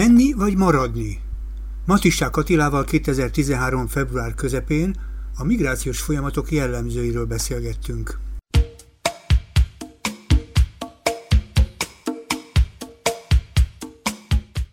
Menni vagy maradni? Matissák Attilával 2013. február közepén a migrációs folyamatok jellemzőiről beszélgettünk.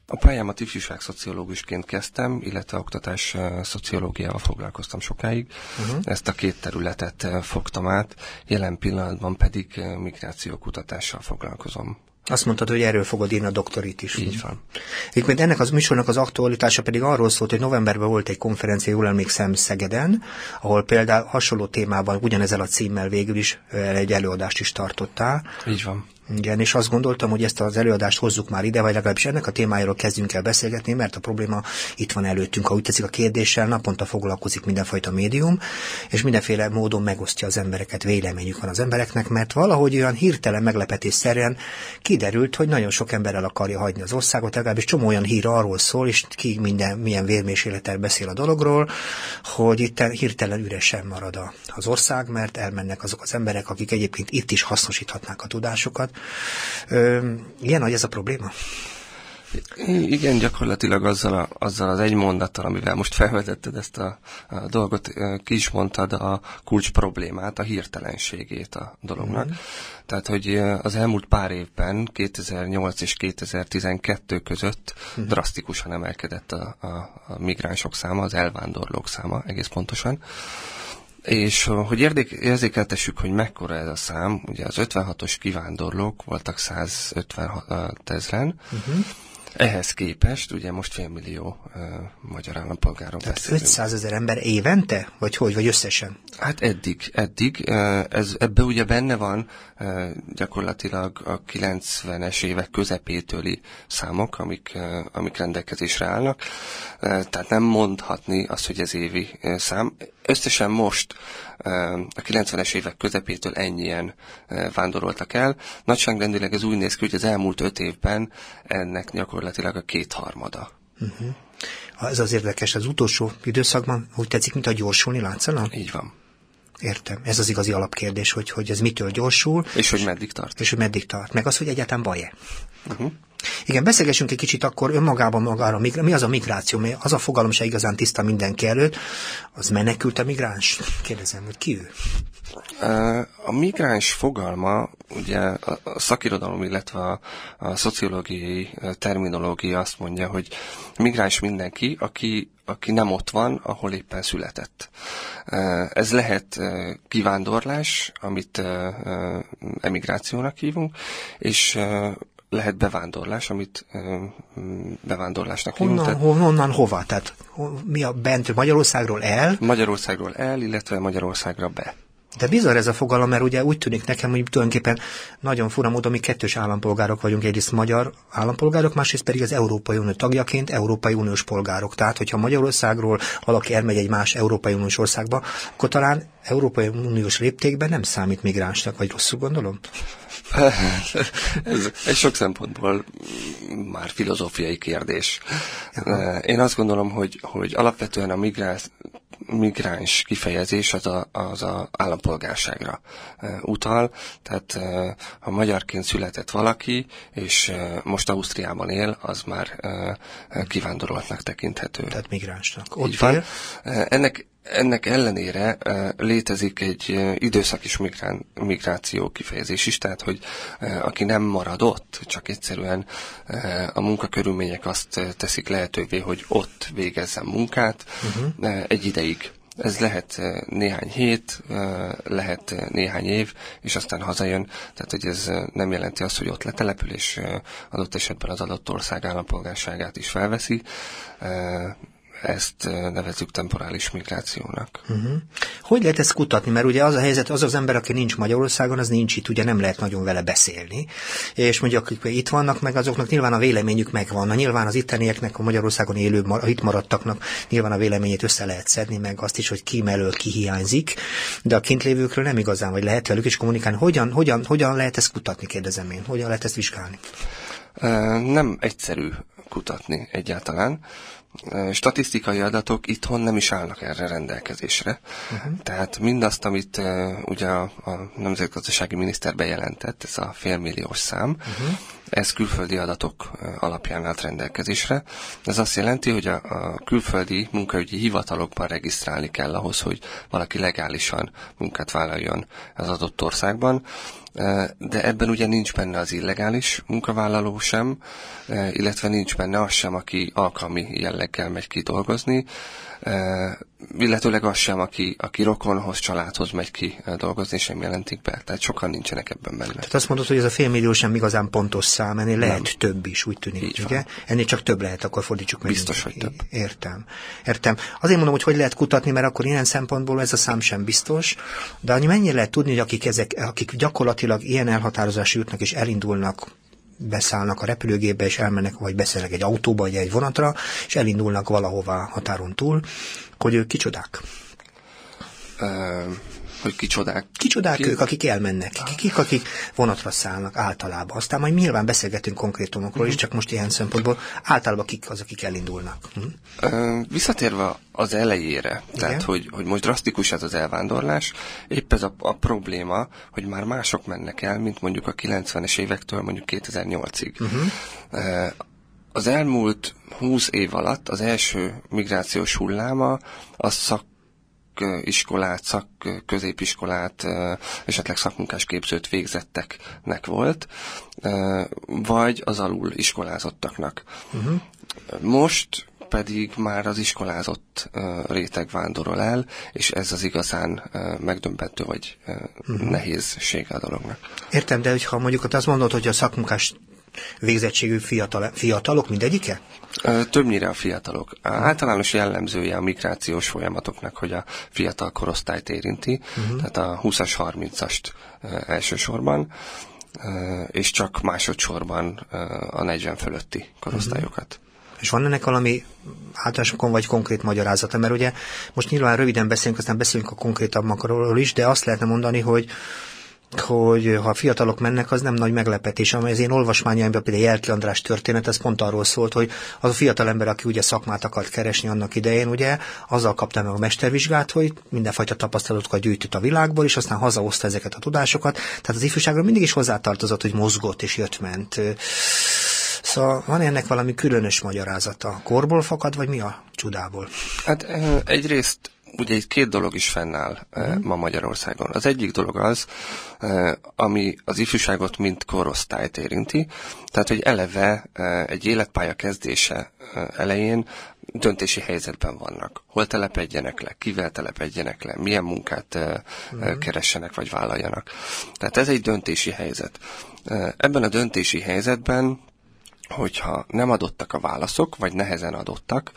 A pályámat szociológusként kezdtem, illetve oktatás szociológiával foglalkoztam sokáig. Uh-huh. Ezt a két területet fogtam át, jelen pillanatban pedig migrációkutatással foglalkozom. Azt mondtad, hogy erről fogod írni a doktorit is. Így van. Egyébként ennek az műsornak az aktualitása pedig arról szólt, hogy novemberben volt egy konferencia, jól emlékszem, Szegeden, ahol például hasonló témában, ugyanezzel a címmel végül is egy előadást is tartottál. Így van. Igen, és azt gondoltam, hogy ezt az előadást hozzuk már ide, vagy legalábbis ennek a témájáról kezdjünk el beszélgetni, mert a probléma itt van előttünk. Ha úgy teszik a kérdéssel, naponta foglalkozik mindenfajta médium, és mindenféle módon megosztja az embereket, véleményük van az embereknek, mert valahogy olyan hirtelen meglepetésszerűen kiderült, hogy nagyon sok ember el akarja hagyni az országot, legalábbis csomó olyan hír arról szól, és ki minden, milyen vérmésélettel beszél a dologról, hogy itt hirtelen üresen marad az ország, mert elmennek azok az emberek, akik egyébként itt is hasznosíthatnák a tudásokat, Ö, ilyen nagy ez a probléma? Igen, gyakorlatilag azzal, a, azzal az egy mondattal, amivel most felvetetted ezt a, a dolgot, ki is mondtad a kulcs problémát, a hirtelenségét a dolognak. Mm. Tehát, hogy az elmúlt pár évben, 2008 és 2012 között mm. drasztikusan emelkedett a, a, a migránsok száma, az elvándorlók száma egész pontosan. És hogy érdek, érzékeltessük, hogy mekkora ez a szám, ugye az 56-os kivándorlók voltak 150 ezeren, uh-huh. Ehhez képest, ugye most félmillió uh, magyar állampolgáról Tehát beszélünk. 500 ezer ember évente? Vagy hogy? Vagy összesen? Hát eddig, eddig. Uh, ez, ebbe ugye benne van uh, gyakorlatilag a 90-es évek közepétőli számok, amik, uh, amik rendelkezésre állnak. Uh, tehát nem mondhatni azt, hogy ez évi uh, szám. Összesen most a 90-es évek közepétől ennyien vándoroltak el. Nagyságrendileg ez úgy néz ki, hogy az elmúlt öt évben ennek gyakorlatilag a kétharmada. Uh-huh. Ez az érdekes, az utolsó időszakban úgy tetszik, mint a gyorsulni látszanak? Így van. Értem. Ez az igazi alapkérdés, hogy, hogy ez mitől gyorsul. És hogy meddig tart. És hogy meddig tart. Meg az, hogy egyáltalán baj-e. Uh-huh. Igen, beszélgessünk egy kicsit akkor önmagában magára. Mi az a migráció? Az a fogalom se igazán tiszta mindenki előtt. Az menekült a migráns? Kérdezem, hogy ki ő? A migráns fogalma, ugye a szakirodalom, illetve a, a szociológiai terminológia azt mondja, hogy migráns mindenki, aki, aki nem ott van, ahol éppen született. Ez lehet kivándorlás, amit emigrációnak hívunk, és lehet bevándorlás, amit bevándorlásnak honnan. Tehát, honnan hova? Tehát mi a bent Magyarországról el? Magyarországról el, illetve Magyarországra be. De bizarr ez a fogalom, mert ugye úgy tűnik nekem, hogy tulajdonképpen nagyon fura módon mi kettős állampolgárok vagyunk, egyrészt magyar állampolgárok, másrészt pedig az Európai Unió tagjaként Európai Uniós polgárok. Tehát, hogyha Magyarországról valaki elmegy egy más Európai Uniós országba, akkor talán Európai Uniós léptékben nem számít migránsnak, vagy rosszul gondolom? ez, ez sok szempontból már filozófiai kérdés. Én azt gondolom, hogy, hogy alapvetően a migráns, migráns kifejezés az a, az a állampolgárságra utal, tehát ha magyarként született valaki, és most Ausztriában él, az már kivándoroltnak tekinthető. Tehát migránsnak. Ott Így van. Ennek ennek ellenére létezik egy időszakis migrán, migráció kifejezés is, tehát hogy aki nem marad ott, csak egyszerűen a munkakörülmények azt teszik lehetővé, hogy ott végezzen munkát uh-huh. egy ideig. Ez lehet néhány hét, lehet néhány év, és aztán hazajön. Tehát, hogy ez nem jelenti azt, hogy ott letelepül, és adott esetben az adott ország állampolgárságát is felveszi ezt nevezzük temporális migrációnak. Uh-huh. Hogy lehet ezt kutatni? Mert ugye az a helyzet, az az ember, aki nincs Magyarországon, az nincs itt, ugye nem lehet nagyon vele beszélni. És mondjuk, akik itt vannak, meg azoknak nyilván a véleményük megvan. Nyilván az ittenieknek, a Magyarországon élő, itt maradtaknak nyilván a véleményét össze lehet szedni, meg azt is, hogy ki mellől ki hiányzik, de a kint lévőkről nem igazán, vagy lehet velük is kommunikálni. Hogyan, hogyan, hogyan lehet ezt kutatni, kérdezem én? Hogyan lehet ezt vizsgálni? Nem egyszerű kutatni egyáltalán statisztikai adatok itthon nem is állnak erre rendelkezésre. Uh-huh. Tehát mindazt, amit ugye a, a nemzetgazdasági miniszter bejelentett, ez a félmilliós szám, uh-huh. Ez külföldi adatok alapján állt rendelkezésre. Ez azt jelenti, hogy a, a külföldi munkaügyi hivatalokban regisztrálni kell ahhoz, hogy valaki legálisan munkát vállaljon az adott országban de ebben ugye nincs benne az illegális munkavállaló sem, illetve nincs benne az sem, aki alkalmi jelleggel megy ki dolgozni, illetőleg az sem, aki, aki rokonhoz, családhoz megy ki dolgozni, sem jelentik be. Tehát sokan nincsenek ebben benne. Tehát azt mondod, hogy ez a félmillió sem igazán pontos szám, ennél lehet Nem. több is, úgy tűnik, Így ugye? Van. Ennél csak több lehet, akkor fordítsuk meg. Biztos, hogy több. Értem. Értem. Azért mondom, hogy hogy lehet kutatni, mert akkor ilyen szempontból ez a szám sem biztos, de annyi mennyire lehet tudni, hogy akik, ezek, akik gyakorlatilag ilyen elhatározásra jutnak és elindulnak beszállnak a repülőgépbe, és elmennek, vagy beszélnek egy autóba, vagy egy vonatra, és elindulnak valahová határon túl, hogy ők kicsodák. Hogy kicsodák. Kicsodák Ki... ők, akik elmennek, kik, akik vonatra szállnak általában. Aztán majd nyilván beszélgetünk konkrétumokról uh-huh. is, mhm. csak most ilyen szempontból általában kik az, akik elindulnak. Uh-huh. Uh, visszatérve az elejére, Igen? tehát hogy, hogy most drasztikus ez az elvándorlás, épp ez a, a probléma, hogy már mások mennek el, mint mondjuk a 90-es évektől mondjuk 2008-ig. Uh-huh. Uh, az elmúlt 20 év alatt az első migrációs hulláma a szak iskolát, szakközépiskolát, esetleg szakmunkás képzőt végzetteknek volt, vagy az alul iskolázottaknak. Uh-huh. Most pedig már az iskolázott réteg vándorol el, és ez az igazán megdöbbentő vagy uh-huh. nehézsége a dolognak. Értem, de hogyha mondjuk azt mondod, hogy a szakmunkás végzettségű fiatal, fiatalok mindegyike? Többnyire a fiatalok. Általános jellemzője a migrációs folyamatoknak, hogy a fiatal korosztályt érinti, uh-huh. tehát a 20-as, 30-ast elsősorban, és csak másodszorban a 40 fölötti korosztályokat. Uh-huh. És van ennek valami általánosokon vagy konkrét magyarázata? Mert ugye most nyilván röviden beszélünk, aztán beszélünk a konkrétabbakról is, de azt lehetne mondani, hogy hogy ha fiatalok mennek, az nem nagy meglepetés. Amely az én olvasmányaimban például Jelki András történet, ez pont arról szólt, hogy az a fiatal ember, aki ugye szakmát akart keresni annak idején, ugye, azzal kapta meg a mestervizsgát, hogy mindenfajta tapasztalatokat gyűjtött a világból, és aztán hazahozta ezeket a tudásokat. Tehát az ifjúságra mindig is hozzátartozott, hogy mozgott és jött-ment. Szóval van ennek valami különös magyarázata? Korból fakad, vagy mi a csudából? Hát egyrészt ugye itt két dolog is fennáll uh-huh. ma Magyarországon. Az egyik dolog az, eh, ami az ifjúságot mint korosztályt érinti, tehát hogy eleve eh, egy életpálya kezdése elején döntési helyzetben vannak. Hol telepedjenek le, kivel telepedjenek le, milyen munkát uh-huh. keressenek vagy vállaljanak. Tehát ez egy döntési helyzet. Ebben a döntési helyzetben hogyha nem adottak a válaszok, vagy nehezen adottak,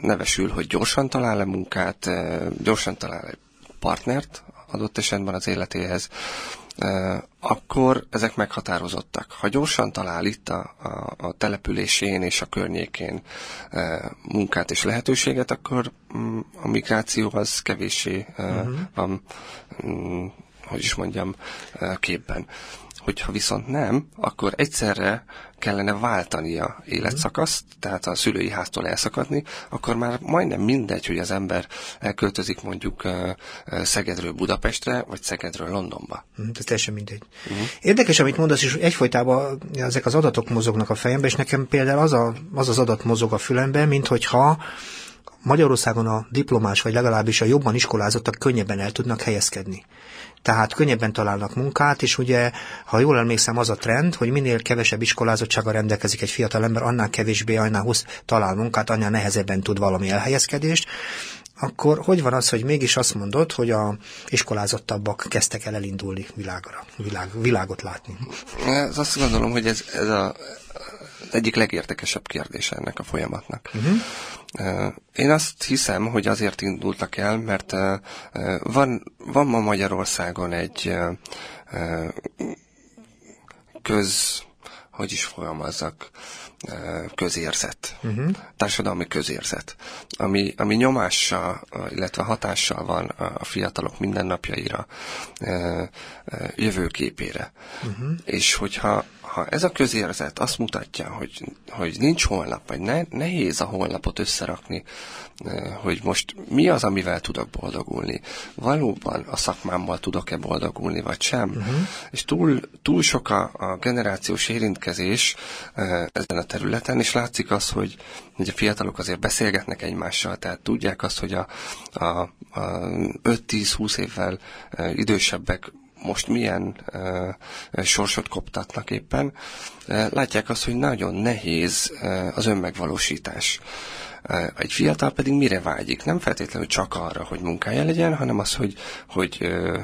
nevesül, hogy gyorsan talál-e munkát, gyorsan talál-e partnert adott esetben az életéhez, akkor ezek meghatározottak. Ha gyorsan talál itt a, a, a településén és a környékén munkát és lehetőséget, akkor mm, a migráció az kevéssé uh-huh. van, mm, hogy is mondjam, képben. Hogyha viszont nem, akkor egyszerre kellene váltania életszakaszt, tehát a szülői háztól elszakadni, akkor már majdnem mindegy, hogy az ember elköltözik mondjuk Szegedről Budapestre, vagy Szegedről Londonba. Mm, ez teljesen mindegy. Uh-huh. Érdekes, amit mondasz, és egyfolytában ezek az adatok mozognak a fejembe, és nekem például az, a, az az adat mozog a fülembe, mint hogyha Magyarországon a diplomás, vagy legalábbis a jobban iskolázottak könnyebben el tudnak helyezkedni tehát könnyebben találnak munkát, és ugye, ha jól emlékszem, az a trend, hogy minél kevesebb iskolázottsággal rendelkezik egy fiatal ember, annál kevésbé, annál husz talál munkát, annál nehezebben tud valami elhelyezkedést, akkor hogy van az, hogy mégis azt mondod, hogy a iskolázottabbak kezdtek el elindulni világra, világ, világot látni? Ez azt gondolom, hogy ez, ez a, az egyik legértekesebb kérdése ennek a folyamatnak. Uh-huh. Én azt hiszem, hogy azért indultak el, mert van, van ma Magyarországon egy köz, hogy is folyamazzak, közérzet, uh-huh. társadalmi közérzet, ami, ami nyomással, illetve hatással van a fiatalok mindennapjaira, jövőképére. Uh-huh. És hogyha ha ez a közérzet azt mutatja, hogy, hogy nincs holnap, vagy ne, nehéz a holnapot összerakni, hogy most mi az, amivel tudok boldogulni, valóban a szakmámmal tudok-e boldogulni, vagy sem, uh-huh. és túl, túl sok a, a generációs érintkezés ezen a területen, és látszik az, hogy, hogy a fiatalok azért beszélgetnek egymással, tehát tudják azt, hogy a, a, a 5-10-20 évvel idősebbek most milyen uh, sorsot koptatnak éppen, uh, látják azt, hogy nagyon nehéz uh, az önmegvalósítás. Uh, egy fiatal pedig mire vágyik? Nem feltétlenül csak arra, hogy munkája legyen, hanem az, hogy, hogy uh,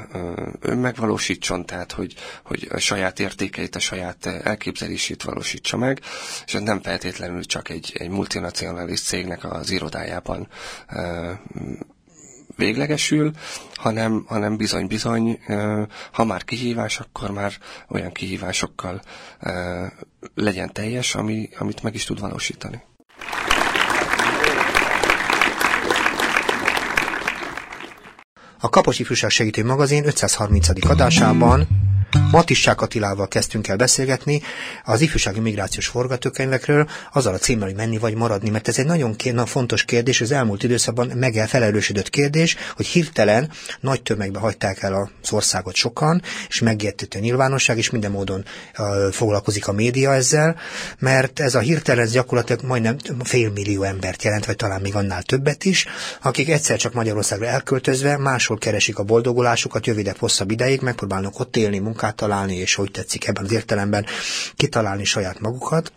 önmegvalósítson, tehát hogy, hogy a saját értékeit, a saját elképzelését valósítsa meg, és ez nem feltétlenül csak egy, egy multinacionalis cégnek az irodájában uh, véglegesül, hanem, hanem bizony-bizony, ha már kihívás, akkor már olyan kihívásokkal legyen teljes, ami, amit meg is tud valósítani. A Kapos Ifjúság Segítő Magazin 530. adásában Matissák Attilával kezdtünk el beszélgetni az ifjúsági migrációs forgatókönyvekről, azzal a címmel, hogy menni vagy maradni, mert ez egy nagyon fontos kérdés, az elmúlt időszakban meg kérdés, hogy hirtelen nagy tömegbe hagyták el az országot sokan, és megértett a nyilvánosság, és minden módon foglalkozik a média ezzel, mert ez a hirtelen gyakorlatilag majdnem fél millió embert jelent, vagy talán még annál többet is, akik egyszer csak Magyarországra elköltözve máshol keresik a boldogulásukat, jövidebb hosszabb ideig, megpróbálnak ott élni, munkát találni, és hogy tetszik ebben az értelemben kitalálni saját magukat.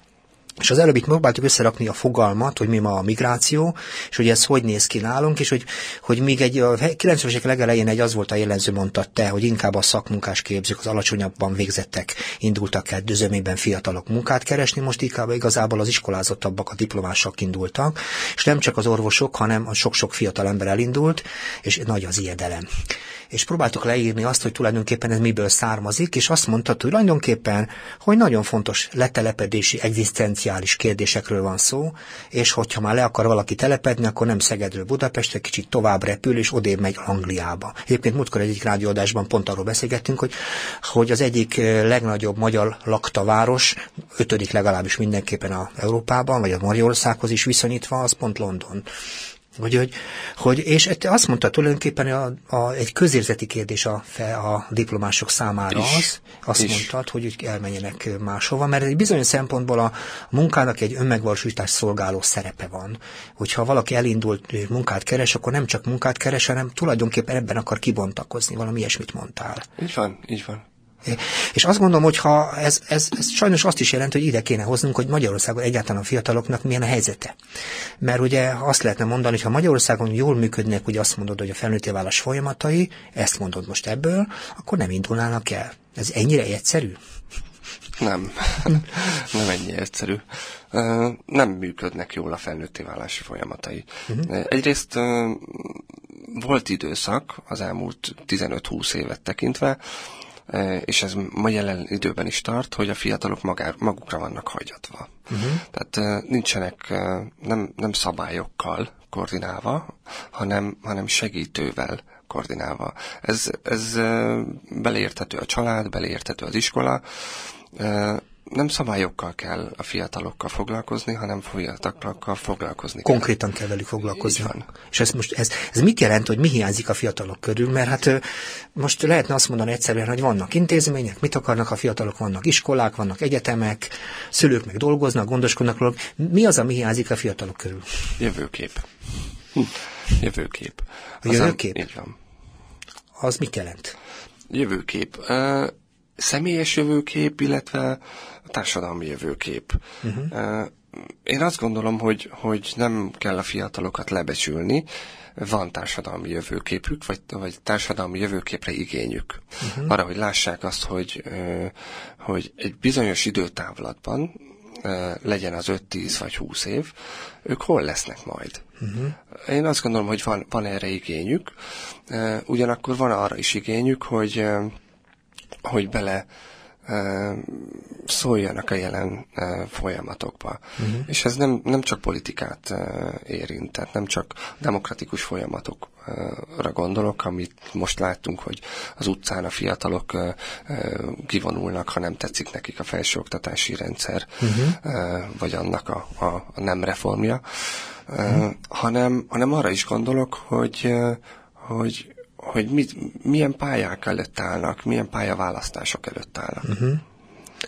És az előbb itt próbáltuk összerakni a fogalmat, hogy mi ma a migráció, és hogy ez hogy néz ki nálunk, és hogy, hogy még egy a 90-es évek legelején egy az volt a jellemző, mondtad te, hogy inkább a szakmunkás képzők, az alacsonyabban végzettek indultak el dözömében fiatalok munkát keresni, most inkább igazából az iskolázottabbak, a diplomások indultak, és nem csak az orvosok, hanem a sok-sok fiatal ember elindult, és nagy az ijedelem és próbáltuk leírni azt, hogy tulajdonképpen ez miből származik, és azt mondta tulajdonképpen, hogy nagyon fontos letelepedési, egzisztenciális kérdésekről van szó, és hogyha már le akar valaki telepedni, akkor nem Szegedről Budapestre, kicsit tovább repül, és odébb megy Angliába. Egyébként múltkor egyik rádióadásban pont arról beszélgettünk, hogy, hogy az egyik legnagyobb magyar lakta város, ötödik legalábbis mindenképpen a Európában, vagy a Magyarországhoz is viszonyítva, az pont London. Hogy, hogy, hogy, és azt mondta tulajdonképpen a, a, egy közérzeti kérdés a, a diplomások számára is, az, azt is. mondtad, hogy elmenjenek máshova, mert egy bizonyos szempontból a munkának egy önmegvalósítás szolgáló szerepe van. Hogyha valaki elindult munkát keres, akkor nem csak munkát keres, hanem tulajdonképpen ebben akar kibontakozni, valami ilyesmit mondtál. Így van, így van. És azt gondolom, hogy ha ez, ez, ez sajnos azt is jelenti, hogy ide kéne hoznunk, hogy Magyarországon egyáltalán a fiataloknak milyen a helyzete. Mert ugye azt lehetne mondani, hogy ha Magyarországon jól működnek, ugye azt mondod, hogy a felnőtté válás folyamatai, ezt mondod most ebből, akkor nem indulnának el. Ez ennyire egyszerű? Nem, nem ennyi egyszerű. Nem működnek jól a felnőtté válási folyamatai. Uh-huh. Egyrészt volt időszak az elmúlt 15-20 évet tekintve, és ez ma jelen időben is tart, hogy a fiatalok magár, magukra vannak hagyatva. Uh-huh. Tehát e, nincsenek e, nem, nem szabályokkal koordinálva, hanem, hanem segítővel koordinálva. Ez, ez beleérthető a család, beleérthető az iskola, nem szabályokkal kell a fiatalokkal foglalkozni, hanem fiatalokkal foglalkozni Konkrétan kell, velük foglalkozni. Van. És ez most ez, ez mit jelent, hogy mi hiányzik a fiatalok körül? Mert hát most lehetne azt mondani egyszerűen, hogy vannak intézmények, mit akarnak a fiatalok, vannak iskolák, vannak egyetemek, szülők meg dolgoznak, gondoskodnak róla. Mi az, ami hiányzik a fiatalok körül? Jövőkép. Hm. Jövőkép. A jövőkép? Így van. Az mit jelent? Jövőkép. Uh, személyes jövőkép, illetve a társadalmi jövőkép. Uh-huh. Én azt gondolom, hogy, hogy nem kell a fiatalokat lebecsülni, van társadalmi jövőképük, vagy, vagy társadalmi jövőképre igényük. Uh-huh. Arra, hogy lássák azt, hogy, hogy egy bizonyos időtávlatban, legyen az 5-10 vagy 20 év, ők hol lesznek majd. Uh-huh. Én azt gondolom, hogy van, van erre igényük, ugyanakkor van arra is igényük, hogy, hogy bele szóljanak a jelen folyamatokba. Uh-huh. És ez nem, nem csak politikát érint, tehát nem csak demokratikus folyamatokra gondolok, amit most láttunk, hogy az utcán a fiatalok kivonulnak, ha nem tetszik nekik a felsőoktatási rendszer, uh-huh. vagy annak a, a, a nem reformja, uh-huh. hanem, hanem arra is gondolok, hogy, hogy hogy mit, milyen pályák előtt állnak, milyen pályaválasztások előtt állnak. Uh-huh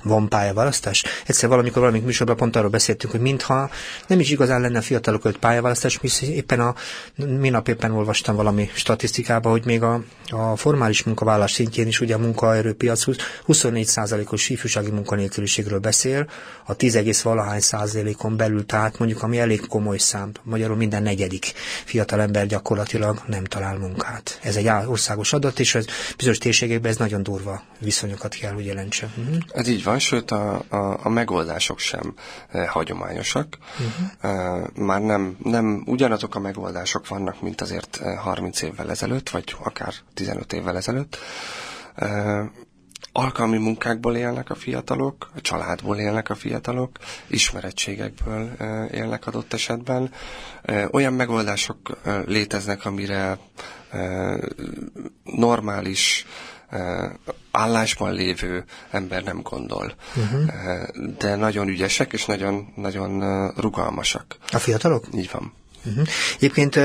van pályaválasztás? Egyszer valamikor valamik műsorban pont arról beszéltünk, hogy mintha nem is igazán lenne a fiatalok előtt pályaválasztás, hisz éppen a minap éppen olvastam valami statisztikába, hogy még a, a formális munkavállás szintjén is ugye a munkaerőpiac 24%-os ifjúsági munkanélküliségről beszél, a 10, valahány százalékon belül, tehát mondjuk ami elég komoly szám, magyarul minden negyedik fiatal ember gyakorlatilag nem talál munkát. Ez egy országos adat, és az bizonyos térségekben ez nagyon durva viszonyokat kell, hogy jelentse. Mm-hmm. Ez így van, sőt a, a, a megoldások sem e, hagyományosak. Uh-huh. E, már nem, nem ugyanazok a megoldások vannak, mint azért 30 évvel ezelőtt, vagy akár 15 évvel ezelőtt. E, alkalmi munkákból élnek a fiatalok, a családból élnek a fiatalok, ismerettségekből élnek adott esetben. Olyan megoldások léteznek, amire normális állásban lévő ember nem gondol. Uh-huh. De nagyon ügyesek és nagyon, nagyon rugalmasak. A fiatalok? Így van. Uh-huh. Egyébként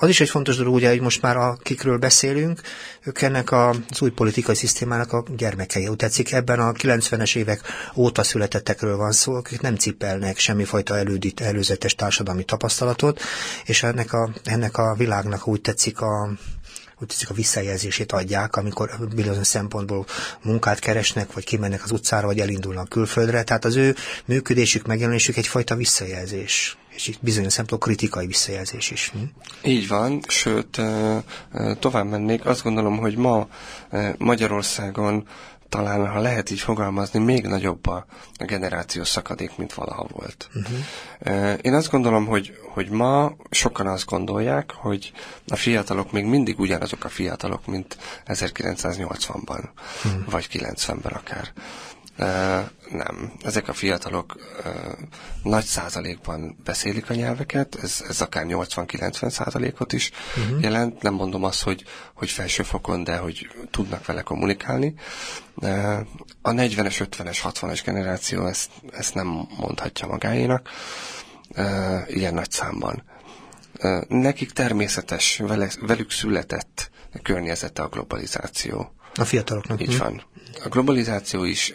az is egy fontos dolog, ugye, hogy most már akikről beszélünk, ők ennek az új politikai szisztémának a gyermekei. Úgy tetszik, ebben a 90-es évek óta születettekről van szó, akik nem cipelnek semmifajta elődít, előzetes társadalmi tapasztalatot, és ennek a, ennek a világnak úgy tetszik a úgy teszik a visszajelzését adják, amikor bizonyos szempontból munkát keresnek, vagy kimennek az utcára, vagy elindulnak külföldre. Tehát az ő működésük, megjelenésük egyfajta visszajelzés és itt bizonyos szempontból kritikai visszajelzés is. Hm? Így van, sőt, tovább mennék. Azt gondolom, hogy ma Magyarországon talán, ha lehet így fogalmazni, még nagyobb a, a generációs szakadék, mint valaha volt. Uh-huh. Én azt gondolom, hogy, hogy ma sokan azt gondolják, hogy a fiatalok még mindig ugyanazok a fiatalok, mint 1980-ban, uh-huh. vagy 90-ben akár nem. Ezek a fiatalok nagy százalékban beszélik a nyelveket, ez, ez akár 80-90 százalékot is uh-huh. jelent. Nem mondom azt, hogy, hogy felsőfokon, de hogy tudnak vele kommunikálni. a 40-es, 50-es, 60-es generáció ezt, ezt nem mondhatja magáénak ilyen nagy számban. nekik természetes, vele, velük született környezete a globalizáció. A fiataloknak. Így van a globalizáció is,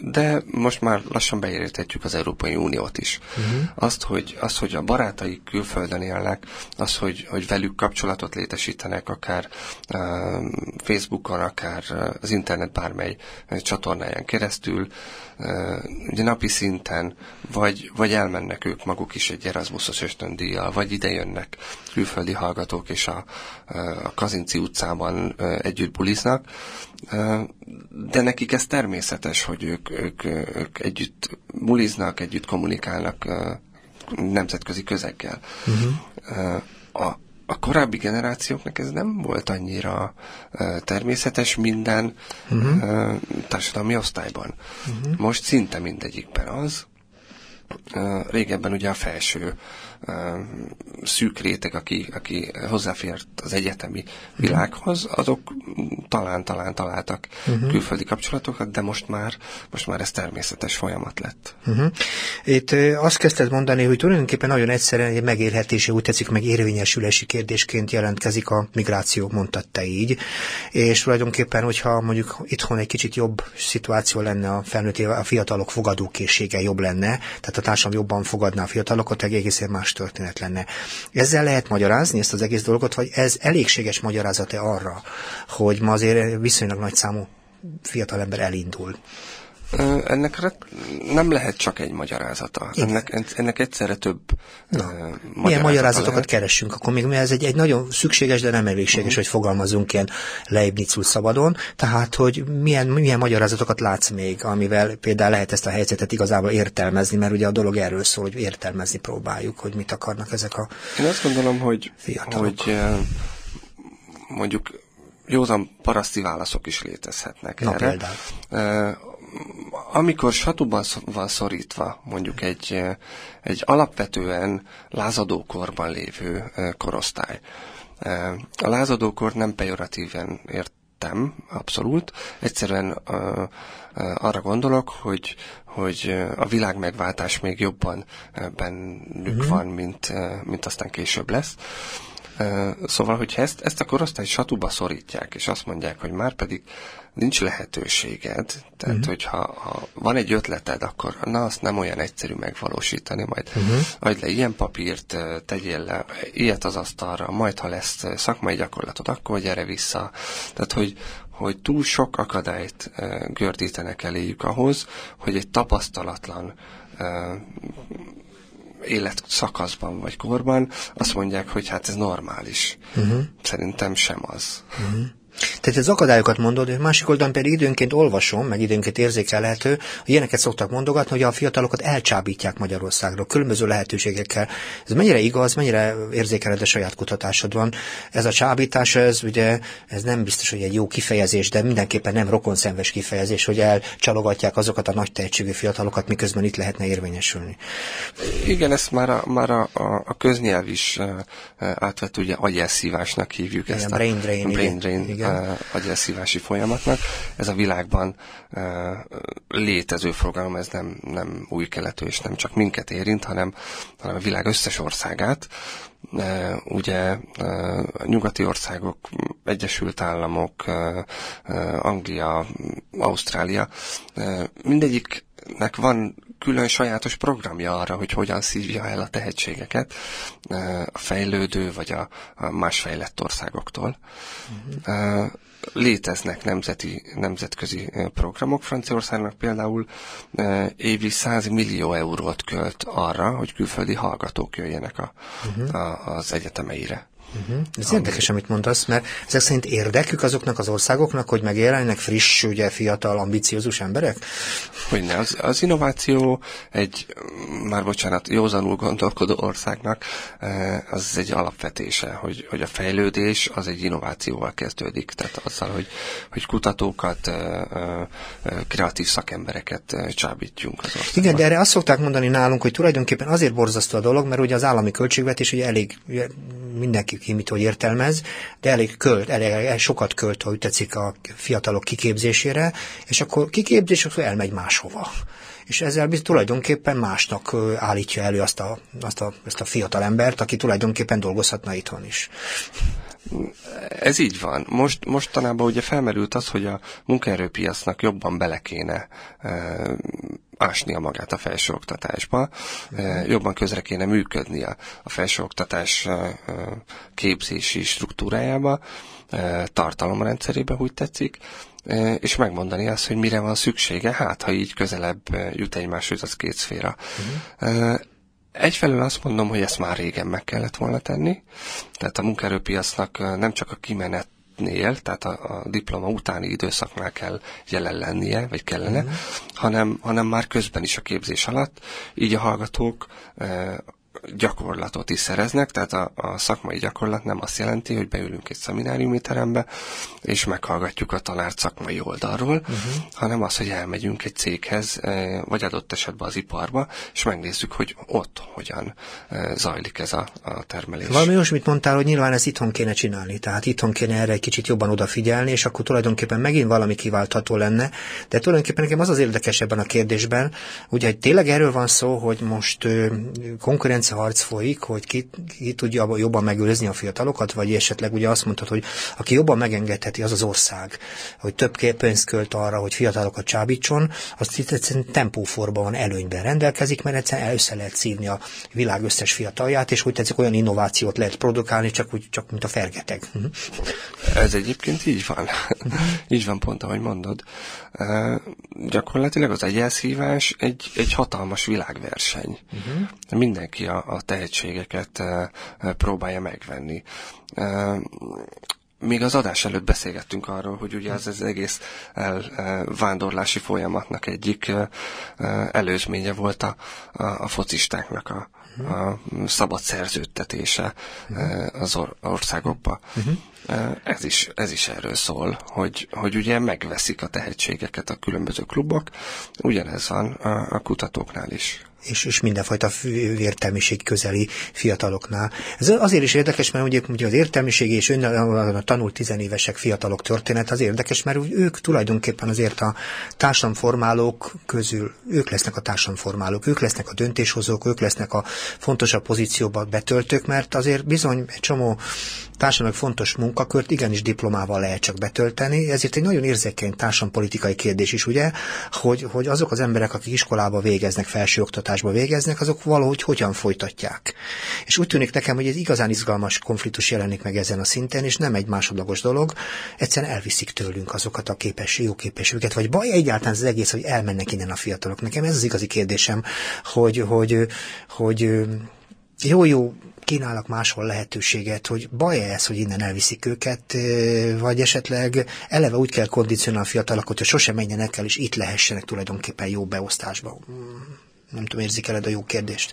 de most már lassan beértetjük az Európai Uniót is. Uh-huh. Azt, hogy, azt, hogy a barátaik külföldön élnek, az, hogy, hogy velük kapcsolatot létesítenek, akár Facebookon, akár az internet bármely csatornáján keresztül, ugye napi szinten, vagy, vagy elmennek ők maguk is egy Erasmusos ösztöndíjjal, vagy ide jönnek külföldi hallgatók, és a, a Kazinci utcában együtt buliznak, de nekik ez természetes, hogy ők, ők, ők együtt buliznak, együtt kommunikálnak nemzetközi közeggel. Uh-huh. A, a korábbi generációknak ez nem volt annyira természetes minden uh-huh. uh, társadalmi osztályban. Uh-huh. Most szinte mindegyikben az. Régebben ugye a felső szűk réteg, aki, aki hozzáfért az egyetemi világhoz, azok talán-talán találtak uh-huh. külföldi kapcsolatokat, de most már, most már ez természetes folyamat lett. Uh-huh. Itt azt kezdted mondani, hogy tulajdonképpen nagyon egyszerűen egy megérhetési, úgy tetszik, meg érvényesülési kérdésként jelentkezik a migráció, mondtad te így, és tulajdonképpen, hogyha mondjuk itthon egy kicsit jobb szituáció lenne a felnőtt, a fiatalok fogadókészsége jobb lenne, tehát a társadalom jobban fogadná a fiatalokat, egészen más más történet lenne. Ezzel lehet magyarázni ezt az egész dolgot, vagy ez elégséges magyarázata arra, hogy ma azért viszonylag nagy számú fiatalember elindul? Ennek nem lehet csak egy magyarázata. Ennek, ennek egyszerre több Na. magyarázata Milyen magyarázatokat lehet. keressünk? Akkor még ez egy, egy nagyon szükséges, de nem elégséges, uh-huh. hogy fogalmazunk ilyen leibnicul szabadon. Tehát, hogy milyen, milyen magyarázatokat látsz még, amivel például lehet ezt a helyzetet igazából értelmezni, mert ugye a dolog erről szól, hogy értelmezni próbáljuk, hogy mit akarnak ezek a Én azt gondolom, hogy, fiatalok. hogy mondjuk józan paraszti válaszok is létezhetnek Na, erre. például. Amikor satuban van szorítva mondjuk egy, egy alapvetően lázadókorban lévő korosztály, a lázadókor nem pejoratíven értem, abszolút. Egyszerűen arra gondolok, hogy, hogy a világ megváltás még jobban bennük mm. van, mint, mint aztán később lesz. Szóval, hogyha ezt, ezt a korosztályt satuba szorítják, és azt mondják, hogy már pedig nincs lehetőséged, tehát uh-huh. hogyha ha van egy ötleted, akkor na, azt nem olyan egyszerű megvalósítani, majd uh-huh. adj le ilyen papírt, tegyél le ilyet az asztalra, majd ha lesz szakmai gyakorlatod, akkor gyere vissza. Tehát, hogy, hogy túl sok akadályt gördítenek eléjük ahhoz, hogy egy tapasztalatlan életszakaszban vagy korban azt mondják, hogy hát ez normális. Uh-huh. Szerintem sem az. Uh-huh. Tehát az akadályokat mondod, és másik oldalon pedig időnként olvasom, meg időnként érzékelhető, hogy ilyeneket szoktak mondogatni, hogy a fiatalokat elcsábítják Magyarországról, különböző lehetőségekkel. Ez mennyire igaz, mennyire érzékeled a saját kutatásodban? Ez a csábítás, ez ugye, ez nem biztos, hogy egy jó kifejezés, de mindenképpen nem rokonszenves kifejezés, hogy elcsalogatják azokat a nagy tehetségű fiatalokat, miközben itt lehetne érvényesülni. Igen, ezt már a, már a, a, a köznyelv is átvett, ugye agyelszívásnak hívjuk ezt. Igen, a brain drain. Brain drain igen agyelszívási folyamatnak. Ez a világban létező fogalom, ez nem, nem új keletű, és nem csak minket érint, hanem, hanem a világ összes országát. Ugye a nyugati országok, Egyesült Államok, Anglia, Ausztrália, mindegyiknek van külön sajátos programja arra, hogy hogyan szívja el a tehetségeket a fejlődő vagy a, a más fejlett országoktól. Uh-huh. Léteznek nemzeti, nemzetközi programok. Franciaországnak például évi 100 millió eurót költ arra, hogy külföldi hallgatók jöjjenek a, uh-huh. a, az egyetemeire. Uh-huh. Ez érdekes, amit mondasz, mert ezek szerint érdekük azoknak az országoknak, hogy megjelenjenek friss, ugye fiatal, ambiciózus emberek? Hogyne, az, az innováció egy, már bocsánat, józanul gondolkodó országnak eh, az egy alapvetése, hogy, hogy a fejlődés az egy innovációval kezdődik, tehát azzal, hogy, hogy kutatókat, eh, eh, kreatív szakembereket csábítjunk az országban. Igen, de erre azt szokták mondani nálunk, hogy tulajdonképpen azért borzasztó a dolog, mert ugye az állami költségvetés ugye elég mindenki ki hogy értelmez, de elég költ, elég, elég sokat költ, ha úgy tetszik a fiatalok kiképzésére, és akkor kiképzés, akkor elmegy máshova és ezzel tulajdonképpen másnak állítja elő azt a, azt a, azt a fiatal embert, aki tulajdonképpen dolgozhatna itthon is. Ez így van. Most, mostanában ugye felmerült az, hogy a munkaerőpiacnak jobban bele kéne e, ásnia magát a felsőoktatásba, e, jobban közre kéne működni a, a felsőoktatás e, képzési struktúrájába, e, tartalomrendszerébe, úgy tetszik, e, és megmondani azt, hogy mire van szüksége, hát ha így közelebb jut egymáshoz az két szféra. Uh-huh. E, Egyfelől azt mondom, hogy ezt már régen meg kellett volna tenni, tehát a munkaerőpiacnak nem csak a kimenet nél, tehát a, a diploma utáni időszaknál kell jelen lennie, vagy kellene, mm. hanem, hanem már közben is a képzés alatt, így a hallgatók gyakorlatot is szereznek, tehát a, a szakmai gyakorlat nem azt jelenti, hogy beülünk egy szemináriumi terembe, és meghallgatjuk a tanárt szakmai oldalról, uh-huh. hanem az, hogy elmegyünk egy céghez, eh, vagy adott esetben az iparba, és megnézzük, hogy ott hogyan eh, zajlik ez a, a termelés. Valami olyasmit mondtál, hogy nyilván ezt itthon kéne csinálni, tehát itthon kéne erre egy kicsit jobban odafigyelni, és akkor tulajdonképpen megint valami kiváltható lenne, de tulajdonképpen nekem az az érdekes ebben a kérdésben, ugye, tényleg erről van szó, hogy most konkurencia harc folyik, hogy ki, ki tudja jobban megőrizni a fiatalokat, vagy esetleg ugye azt mondtad, hogy aki jobban megengedheti, az az ország, hogy több pénzt költ arra, hogy fiatalokat csábítson, azt itt egyszerűen tempóforban van előnyben rendelkezik, mert egyszerűen össze lehet szívni a világ összes fiatalját, és úgy tetszik, olyan innovációt lehet produkálni, csak, úgy, csak mint a fergeteg. Ez egyébként így van. így van pont, ahogy mondod. Uh, gyakorlatilag az egyelszívás egy, egy hatalmas világverseny. Uh-huh. Mindenki a, a tehetségeket próbálja megvenni. Még az adás előtt beszélgettünk arról, hogy ugye ez az egész vándorlási folyamatnak egyik előzménye volt a, a, a focistáknak a, a szabad szerződtetése az or- országokba. Ez is, ez is erről szól, hogy, hogy ugye megveszik a tehetségeket a különböző klubok, ugyanez van a, a kutatóknál is és, és mindenfajta értelmiség közeli fiataloknál. Ez azért is érdekes, mert ugye, ugye az értelmiség és ön, a tanult tizenévesek fiatalok történet az érdekes, mert ők tulajdonképpen azért a társadalomformálók közül, ők lesznek a társadalomformálók, ők lesznek a döntéshozók, ők lesznek a fontosabb pozícióba betöltők, mert azért bizony egy csomó társadalmi fontos munkakört igenis diplomával lehet csak betölteni, ezért egy nagyon érzékeny társadalompolitikai kérdés is, ugye, hogy, hogy azok az emberek, akik iskolába végeznek, felsőoktatásba végeznek, azok valahogy hogyan folytatják. És úgy tűnik nekem, hogy ez igazán izgalmas konfliktus jelenik meg ezen a szinten, és nem egy másodlagos dolog, egyszerűen elviszik tőlünk azokat a képes, jó képességeket, vagy baj egyáltalán az egész, hogy elmennek innen a fiatalok. Nekem ez az igazi kérdésem, hogy, hogy, hogy jó-jó kínálnak máshol lehetőséget, hogy baj-e ez, hogy innen elviszik őket, vagy esetleg eleve úgy kell kondicionálni a fiatalokat, hogy sosem menjenek el, és itt lehessenek tulajdonképpen jó beosztásba. Nem tudom, érzik el a jó kérdést?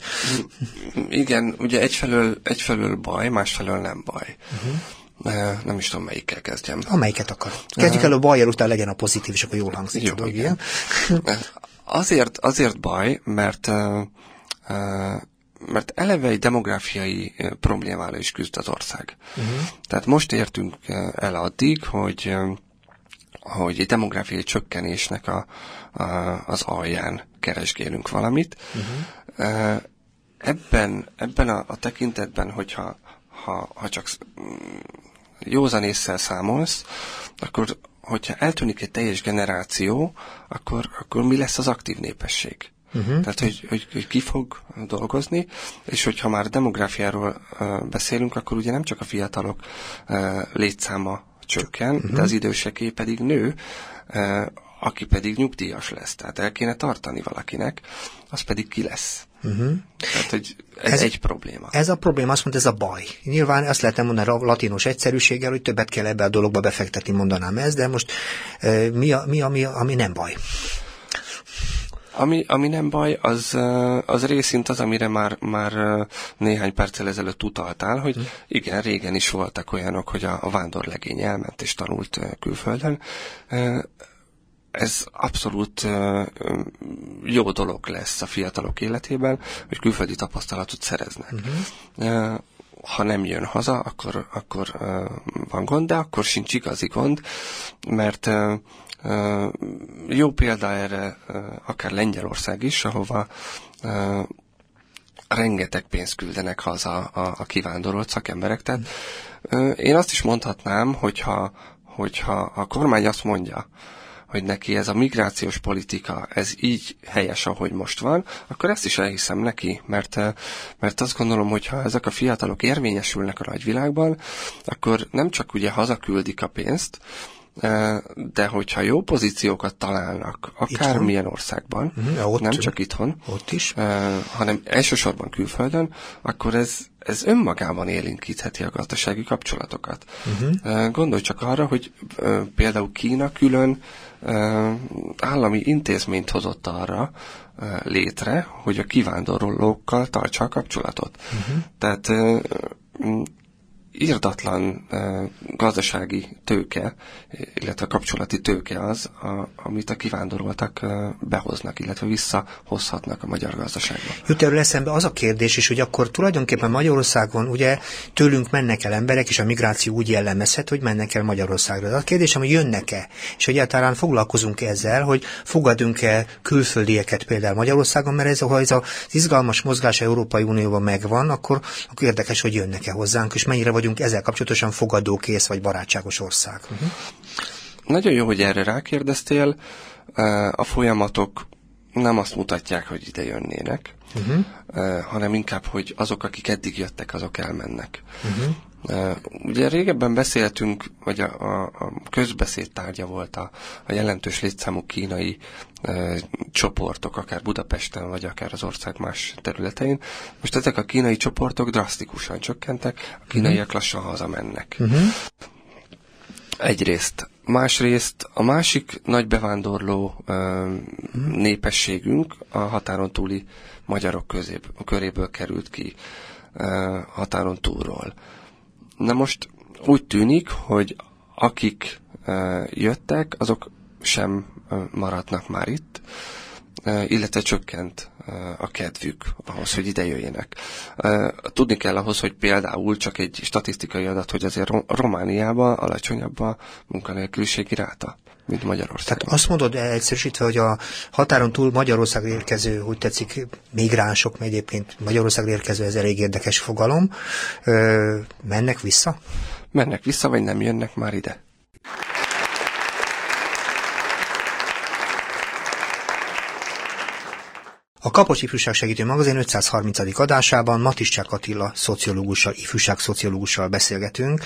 Igen, ugye egyfelől, egyfelől baj, másfelől nem baj. Uh-huh. Nem is tudom, melyikkel kezdjem. Amelyiket akar. Kezdjük el a bajjal, utána legyen a pozitív, és akkor jól hangzik. Jó, dolog, igen. azért, azért baj, mert uh, uh, mert eleve egy demográfiai problémára is küzd az ország. Uh-huh. Tehát most értünk el addig, hogy hogy egy demográfiai csökkenésnek a, a, az alján keresgélünk valamit. Uh-huh. Ebben, ebben a, a tekintetben, hogyha ha, ha csak józanésszel számolsz, akkor hogyha eltűnik egy teljes generáció, akkor, akkor mi lesz az aktív népesség? Uh-huh. Tehát, hogy, hogy, hogy ki fog dolgozni, és hogyha már demográfiáról uh, beszélünk, akkor ugye nem csak a fiatalok uh, létszáma csökken, uh-huh. de az időseké pedig nő, aki pedig nyugdíjas lesz. Tehát el kéne tartani valakinek, az pedig ki lesz. Uh-huh. Tehát, hogy ez, ez egy probléma. Ez a probléma, azt mondta, ez a baj. Nyilván azt lehetne mondani a latinos egyszerűséggel, hogy többet kell ebbe a dologba befektetni, mondanám ez, de most uh, mi, a, mi, ami, ami nem baj? Ami, ami nem baj, az, az részint az, amire már, már néhány perccel ezelőtt utaltál, hogy hm. igen, régen is voltak olyanok, hogy a, a vándorlegény elment és tanult külföldön. Ez abszolút jó dolog lesz a fiatalok életében, hogy külföldi tapasztalatot szereznek. Uh-huh ha nem jön haza, akkor, akkor van gond, de akkor sincs igazi gond, mert jó példa erre akár Lengyelország is, ahova rengeteg pénzt küldenek haza a, a kivándorolt szakemberek. Tehát én azt is mondhatnám, hogyha, hogyha a kormány azt mondja, hogy neki ez a migrációs politika, ez így helyes, ahogy most van, akkor ezt is elhiszem neki, mert, mert azt gondolom, hogy ha ezek a fiatalok érvényesülnek a nagyvilágban, akkor nem csak ugye hazaküldik a pénzt, de hogyha jó pozíciókat találnak, akármilyen itthon. országban, uh-huh, ott, nem csak itthon, ott is. hanem elsősorban külföldön, akkor ez, ez önmagában élinkítheti a gazdasági kapcsolatokat. Uh-huh. Gondolj csak arra, hogy például Kína külön állami intézményt hozott arra létre, hogy a kivándorlókkal tartsa a kapcsolatot. Uh-huh. Tehát írdatlan gazdasági tőke, illetve kapcsolati tőke az, a, amit a kivándoroltak behoznak, illetve visszahozhatnak a magyar gazdaságba. Jut erről eszembe az a kérdés is, hogy akkor tulajdonképpen Magyarországon ugye tőlünk mennek el emberek, és a migráció úgy jellemezhet, hogy mennek el Magyarországra. De a kérdésem, hogy jönnek-e, és egyáltalán foglalkozunk -e ezzel, hogy fogadunk-e külföldieket például Magyarországon, mert ez, ha ez az izgalmas mozgás Európai Unióban megvan, akkor, akkor érdekes, hogy jönnek-e hozzánk, és mennyire vagy vagyunk ezzel kapcsolatosan fogadókész vagy barátságos ország. Uh-huh. Nagyon jó, hogy erre rákérdeztél. A folyamatok nem azt mutatják, hogy ide jönnének, uh-huh. hanem inkább, hogy azok, akik eddig jöttek, azok elmennek. Uh-huh. Ugye régebben beszéltünk, vagy a, a, a közbeszéd tárgya volt a, a jelentős létszámú kínai e, csoportok, akár Budapesten, vagy akár az ország más területein. Most ezek a kínai csoportok drasztikusan csökkentek, a kínaiak uh-huh. lassan hazamennek. Uh-huh. Egyrészt. Másrészt a másik nagy bevándorló ö, népességünk a határon túli magyarok közép, köréből került ki ö, határon túlról. Na most úgy tűnik, hogy akik ö, jöttek, azok sem ö, maradnak már itt, ö, illetve csökkent a kedvük ahhoz, hogy ide jöjjenek. Tudni kell ahhoz, hogy például csak egy statisztikai adat, hogy azért Romániában alacsonyabb a munkanélküliségi ráta mint Magyarország. Tehát azt mondod egyszerűsítve, hogy a határon túl Magyarország érkező, úgy tetszik, migránsok, mert egyébként Magyarország érkező, ez elég érdekes fogalom, ö, mennek vissza? Mennek vissza, vagy nem jönnek már ide? A Kapocs Ifjúság Segítő Magazin 530. adásában Matiscsák Attila szociológussal, ifjúság szociológussal beszélgetünk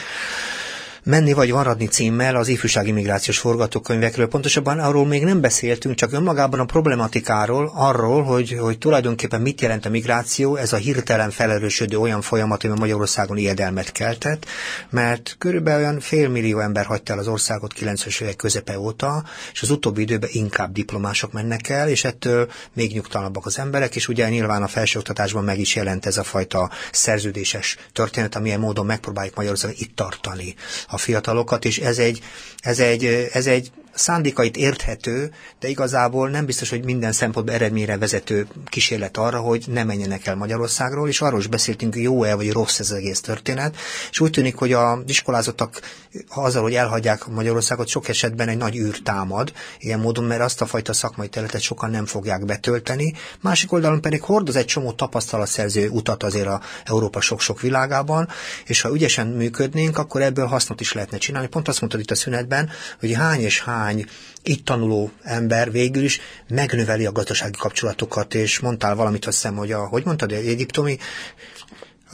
menni vagy maradni címmel az ifjúsági migrációs forgatókönyvekről. Pontosabban arról még nem beszéltünk, csak önmagában a problematikáról, arról, hogy, hogy tulajdonképpen mit jelent a migráció, ez a hirtelen felerősödő olyan folyamat, ami Magyarországon ijedelmet keltett, mert körülbelül olyan félmillió ember hagyta el az országot 90-es évek közepe óta, és az utóbbi időben inkább diplomások mennek el, és ettől még nyugtalanabbak az emberek, és ugye nyilván a felsőoktatásban meg is jelent ez a fajta szerződéses történet, amilyen módon megpróbáljuk Magyarországon itt tartani a fiatalokat, és ez egy, ez egy, ez egy szándékait érthető, de igazából nem biztos, hogy minden szempontból eredményre vezető kísérlet arra, hogy ne menjenek el Magyarországról, és arról is beszéltünk, jó-e vagy rossz ez az egész történet, és úgy tűnik, hogy a iskolázottak azzal, hogy elhagyják Magyarországot, sok esetben egy nagy űr támad, ilyen módon, mert azt a fajta szakmai területet sokan nem fogják betölteni. Másik oldalon pedig hordoz egy csomó tapasztalatszerző utat azért a Európa sok-sok világában, és ha ügyesen működnénk, akkor ebből hasznot is lehetne csinálni. Pont azt mondtad itt a szünetben, hogy hány és hány néhány itt tanuló ember végül is megnöveli a gazdasági kapcsolatokat, és mondtál valamit, azt hiszem, hogy a, hogy mondtad, egy egyiptomi...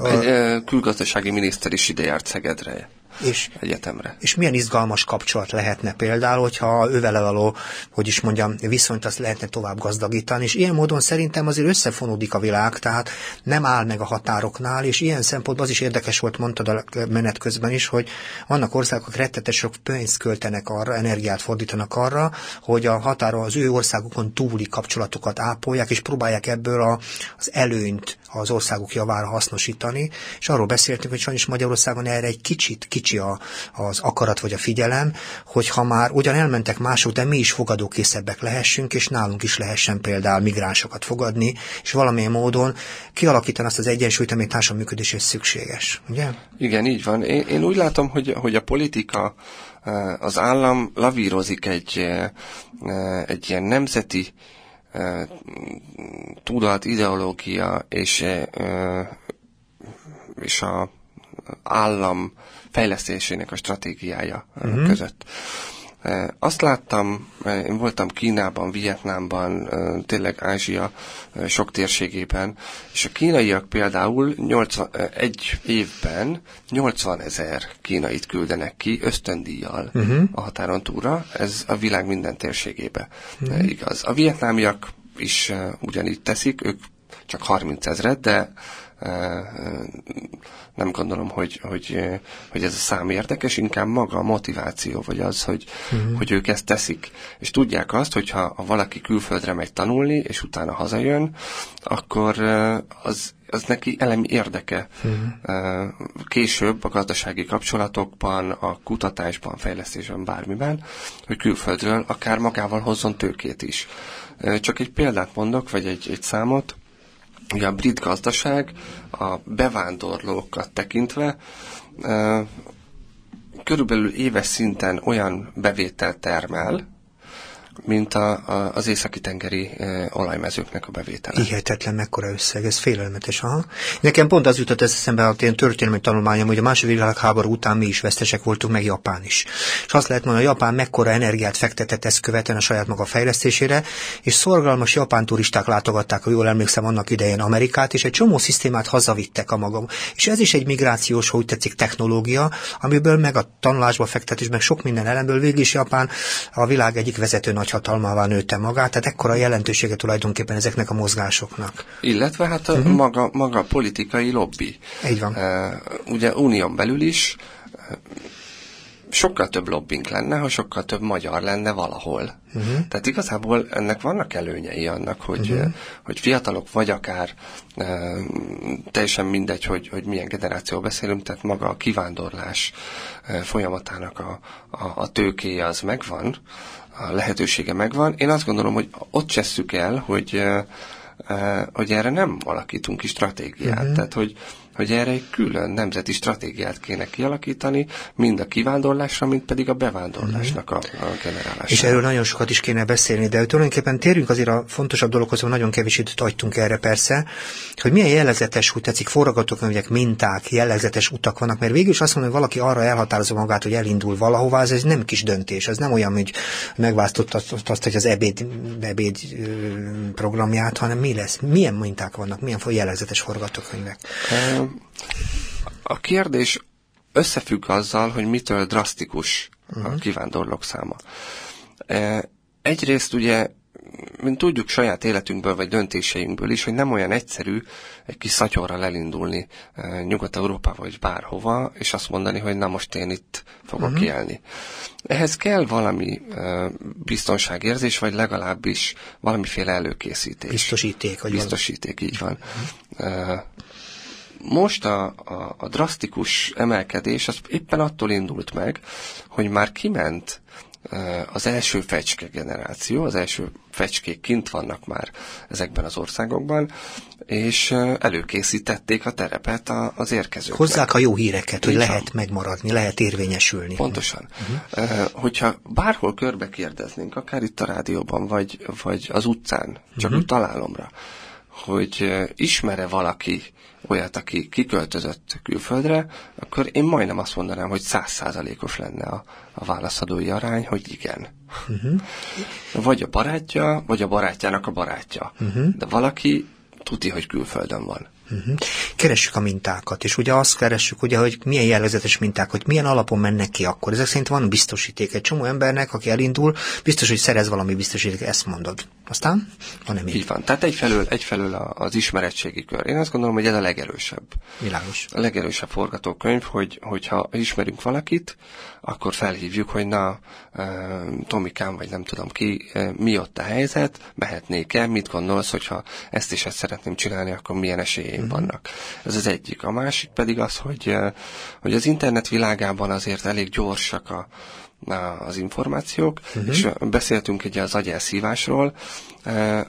Egy külgazdasági miniszter is ide járt Szegedre és, egyetemre. És milyen izgalmas kapcsolat lehetne például, hogyha ővele való, hogy is mondjam, viszonyt azt lehetne tovább gazdagítani, és ilyen módon szerintem azért összefonódik a világ, tehát nem áll meg a határoknál, és ilyen szempontból az is érdekes volt, mondtad a menet közben is, hogy vannak országok rettetes sok pénzt költenek arra, energiát fordítanak arra, hogy a határon az ő országukon túli kapcsolatokat ápolják, és próbálják ebből a, az előnyt az országuk javára hasznosítani, és arról beszéltünk, hogy sajnos Magyarországon erre egy kicsit, kicsi a, az akarat vagy a figyelem, hogy ha már ugyan elmentek mások, de mi is fogadókészebbek lehessünk, és nálunk is lehessen például migránsokat fogadni, és valamilyen módon kialakítani azt az egyensúlyt, ami társadalmi működéshez szükséges. Ugye? Igen, így van. Én, én úgy látom, hogy, hogy a politika eh, az állam lavírozik egy, eh, egy ilyen nemzeti eh, tudat, ideológia és, és a állam fejlesztésének a stratégiája uh-huh. között. Azt láttam, én voltam Kínában, Vietnámban, tényleg Ázsia sok térségében, és a kínaiak például 80, egy évben 80 ezer kínait küldenek ki ösztöndíjjal uh-huh. a határon túlra, ez a világ minden térségébe uh-huh. igaz. A vietnámiak is ugyanígy teszik, ők csak 30 ezret, de nem gondolom, hogy, hogy, hogy ez a szám érdekes, inkább maga a motiváció, vagy az, hogy, uh-huh. hogy ők ezt teszik. És tudják azt, hogyha ha valaki külföldre megy tanulni, és utána hazajön, akkor az, az neki elemi érdeke. Uh-huh. Később a gazdasági kapcsolatokban, a kutatásban, fejlesztésben, bármiben, hogy külföldről akár magával hozzon tőkét is. Csak egy példát mondok, vagy egy, egy számot. Ugye a brit gazdaság a bevándorlókat tekintve körülbelül éves szinten olyan bevételt termel, mint a, a, az északi tengeri e, olajmezőknek a bevétele. Hihetetlen mekkora összeg, ez félelmetes. Aha. Nekem pont az jutott eszembe a ilyen történelmi tanulmányom, hogy a második világháború után mi is vesztesek voltunk, meg Japán is. És azt lehet mondani, hogy Japán mekkora energiát fektetett ezt követően a saját maga fejlesztésére, és szorgalmas japán turisták látogatták, ha jól emlékszem, annak idején Amerikát, és egy csomó szisztémát hazavittek a magam. És ez is egy migrációs, hogy tetszik, technológia, amiből meg a tanulásba fektetés, meg sok minden elemből végig is Japán a világ egyik vezető nagyhatalmává nőtte magát, tehát ekkora jelentősége tulajdonképpen ezeknek a mozgásoknak. Illetve hát a uh-huh. maga, maga politikai lobby. Így van. Uh, ugye unión belül is sokkal több lobbink lenne, ha sokkal több magyar lenne valahol. Uh-huh. Tehát igazából ennek vannak előnyei annak, hogy, uh-huh. hogy fiatalok vagy akár e, teljesen mindegy, hogy, hogy milyen generáció beszélünk, tehát maga a kivándorlás e, folyamatának a, a, a tőkéje az megvan, a lehetősége megvan. Én azt gondolom, hogy ott csesszük el, hogy, e, hogy erre nem alakítunk ki stratégiát. Uh-huh. Tehát, hogy hogy erre egy külön nemzeti stratégiát kéne kialakítani, mind a kivándorlásra, mind pedig a bevándorlásnak a, a generálására. És erről nagyon sokat is kéne beszélni, de tulajdonképpen térjünk azért a fontosabb dologhoz, hogy nagyon kevés időt adtunk erre persze, hogy milyen jellegzetes, úgy tetszik, forgatókönyvek, minták, jellegzetes utak vannak, mert végül is azt mondom, hogy valaki arra elhatározza magát, hogy elindul valahová, ez, ez nem kis döntés, ez nem olyan, hogy megválasztott azt, azt hogy az ebéd, ebéd programját, hanem mi lesz, milyen minták vannak, milyen jellegzetes forgatókönyvek. A kérdés összefügg azzal, hogy mitől drasztikus uh-huh. a mhm. kivándorlók száma. Egyrészt ugye, mint tudjuk saját életünkből, vagy döntéseinkből is, hogy nem olyan egyszerű egy kis szatyorral elindulni Nyugat-Európába, vagy bárhova, és azt mondani, hogy na most én itt fogok uh-huh. élni. Ehhez kell valami uh, biztonságérzés, vagy legalábbis valamiféle előkészítés. Biztosíték. Vagy Biztosíték, így van. Uh-huh. Most a, a, a drasztikus emelkedés az éppen attól indult meg, hogy már kiment az első fecske generáció, az első fecskék kint vannak már ezekben az országokban, és előkészítették a terepet az érkezőknek. Hozzák a jó híreket, hogy lehet megmaradni, lehet érvényesülni. Pontosan. Uh-huh. Hogyha bárhol körbe kérdeznénk, akár itt a rádióban, vagy, vagy az utcán, csak uh-huh. úgy találomra, hogy ismere valaki olyat, aki kiköltözött külföldre, akkor én majdnem azt mondanám, hogy százszázalékos lenne a, a válaszadói arány, hogy igen. Uh-huh. Vagy a barátja, vagy a barátjának a barátja. Uh-huh. De valaki tuti, hogy külföldön van. Uh-huh. Keressük a mintákat, és ugye azt keressük, ugye, hogy milyen jellegzetes minták, hogy milyen alapon mennek ki akkor. Ezek szerint van biztosíték egy csomó embernek, aki elindul, biztos, hogy szerez valami biztosíték, ezt mondod. Aztán van-e még? Így van. Tehát egyfelől, egyfelől az ismeretségi kör. Én azt gondolom, hogy ez a legerősebb. Világos. A legerősebb forgatókönyv, hogy, hogyha ismerünk valakit, akkor felhívjuk, hogy na, Tomikám, vagy nem tudom ki, mi ott a helyzet, mehetnék-e, mit gondolsz, hogyha ezt is ezt szeretném csinálni, akkor milyen esélyeim uh-huh. vannak. Ez az egyik. A másik pedig az, hogy, hogy az internet világában azért elég gyorsak a, az információk, uh-huh. és beszéltünk ugye az agyelszívásról,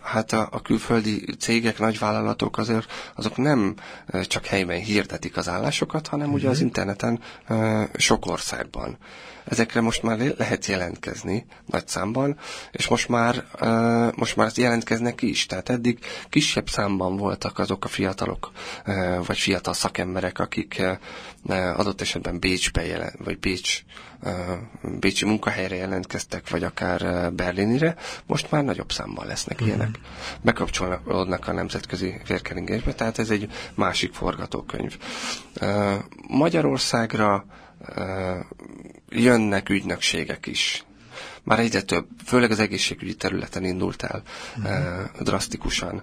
hát a, a külföldi cégek, nagyvállalatok azért azok nem csak helyben hirdetik az állásokat, hanem uh-huh. ugye az interneten sok országban. Ezekre most már lehet jelentkezni nagy számban, és most már, most már jelentkeznek is. Tehát eddig kisebb számban voltak azok a fiatalok, vagy fiatal szakemberek, akik adott esetben Bécsbe jelen, vagy Bécs, Bécsi munkahelyre jelentkeztek, vagy akár Berlinire, most már nagyobb számban lesznek mm-hmm. ilyenek. Bekapcsolódnak a nemzetközi vérkeringésbe, tehát ez egy másik forgatókönyv. Magyarországra jönnek ügynökségek is. Már egyre több, főleg az egészségügyi területen indult el uh-huh. drasztikusan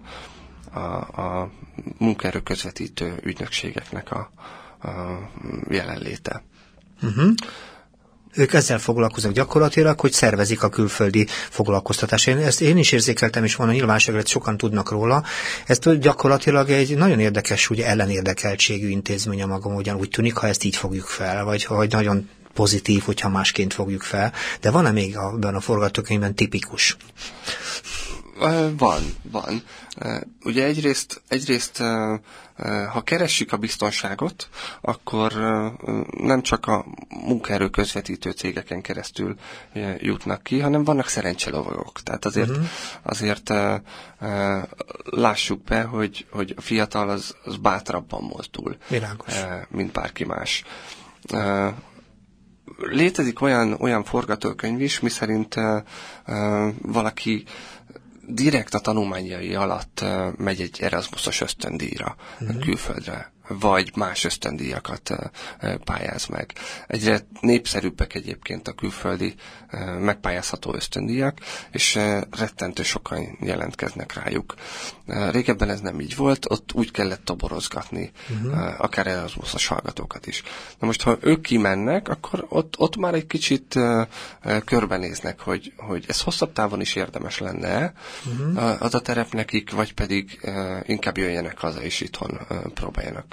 a, a munkaerő közvetítő ügynökségeknek a, a jelenléte. Uh-huh. Ők ezzel foglalkoznak gyakorlatilag, hogy szervezik a külföldi foglalkoztatást. Én ezt én is érzékeltem, és van a nyilvánosságra, sokan tudnak róla. Ez gyakorlatilag egy nagyon érdekes, ugye ellenérdekeltségű intézmény a maga ugyan úgy tűnik, ha ezt így fogjuk fel, vagy hogy nagyon pozitív, hogyha másként fogjuk fel. De van-e még abban a forgatókönyvben tipikus? Van, van. Ugye egyrészt, egyrészt ha keressük a biztonságot, akkor nem csak a munkaerő közvetítő cégeken keresztül jutnak ki, hanem vannak szerencselovagok. Tehát azért, uh-huh. azért lássuk be, hogy, hogy a fiatal az, az bátrabban mozdul, Világos. mint bárki más létezik olyan, olyan forgatókönyv is, miszerint uh, uh, valaki direkt a tanulmányai alatt megy egy Erasmusos ösztöndíjra uh-huh. külföldre vagy más ösztöndíjakat pályáz meg. Egyre népszerűbbek egyébként a külföldi megpályázható ösztöndíjak, és rettentő sokan jelentkeznek rájuk. Régebben ez nem így volt, ott úgy kellett toborozgatni, uh-huh. akár Erasmusos hallgatókat is. Na most, ha ők kimennek, akkor ott, ott már egy kicsit körbenéznek, hogy, hogy ez hosszabb távon is érdemes lenne uh-huh. az a terep nekik, vagy pedig inkább jöjjenek haza és itthon próbáljanak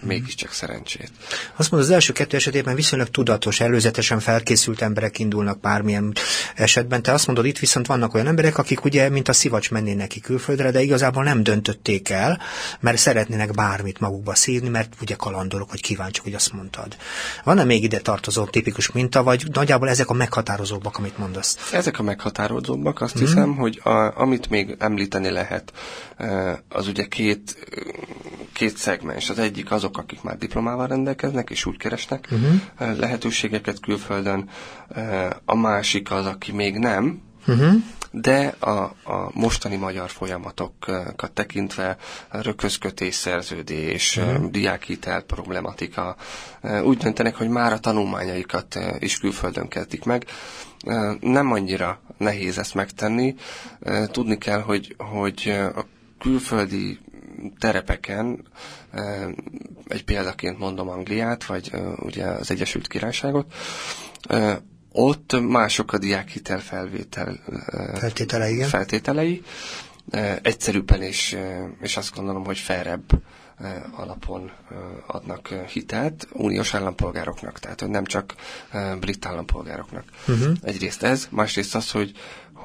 mégiscsak szerencsét. Azt mondod, az első kettő esetében viszonylag tudatos, előzetesen felkészült emberek indulnak bármilyen esetben. Te azt mondod, itt viszont vannak olyan emberek, akik ugye, mint a szivacs mennének ki külföldre, de igazából nem döntötték el, mert szeretnének bármit magukba szívni, mert ugye kalandorok, vagy kíváncsiak, hogy azt mondtad. Van-e még ide tartozó tipikus minta, vagy nagyjából ezek a meghatározóbbak, amit mondasz? Ezek a meghatározóbbak, azt mm. hiszem, hogy a, amit még említeni lehet, az ugye két, két szegmens. Az egyik azok, azok, akik már diplomával rendelkeznek, és úgy keresnek uh-huh. lehetőségeket külföldön. A másik az, aki még nem, uh-huh. de a, a mostani magyar folyamatokat tekintve röközkötés, szerződés, uh-huh. diákhitel problematika, úgy döntenek, hogy már a tanulmányaikat is külföldön kezdik meg. Nem annyira nehéz ezt megtenni. Tudni kell, hogy, hogy a külföldi terepeken, egy példaként mondom Angliát, vagy ugye az Egyesült Királyságot, ott mások a diákhitel felvétel feltételei, igen. feltételei egyszerűbben és, és azt gondolom, hogy felrebb alapon adnak hitelt uniós állampolgároknak, tehát hogy nem csak brit állampolgároknak. Uh-huh. Egyrészt ez, másrészt az, hogy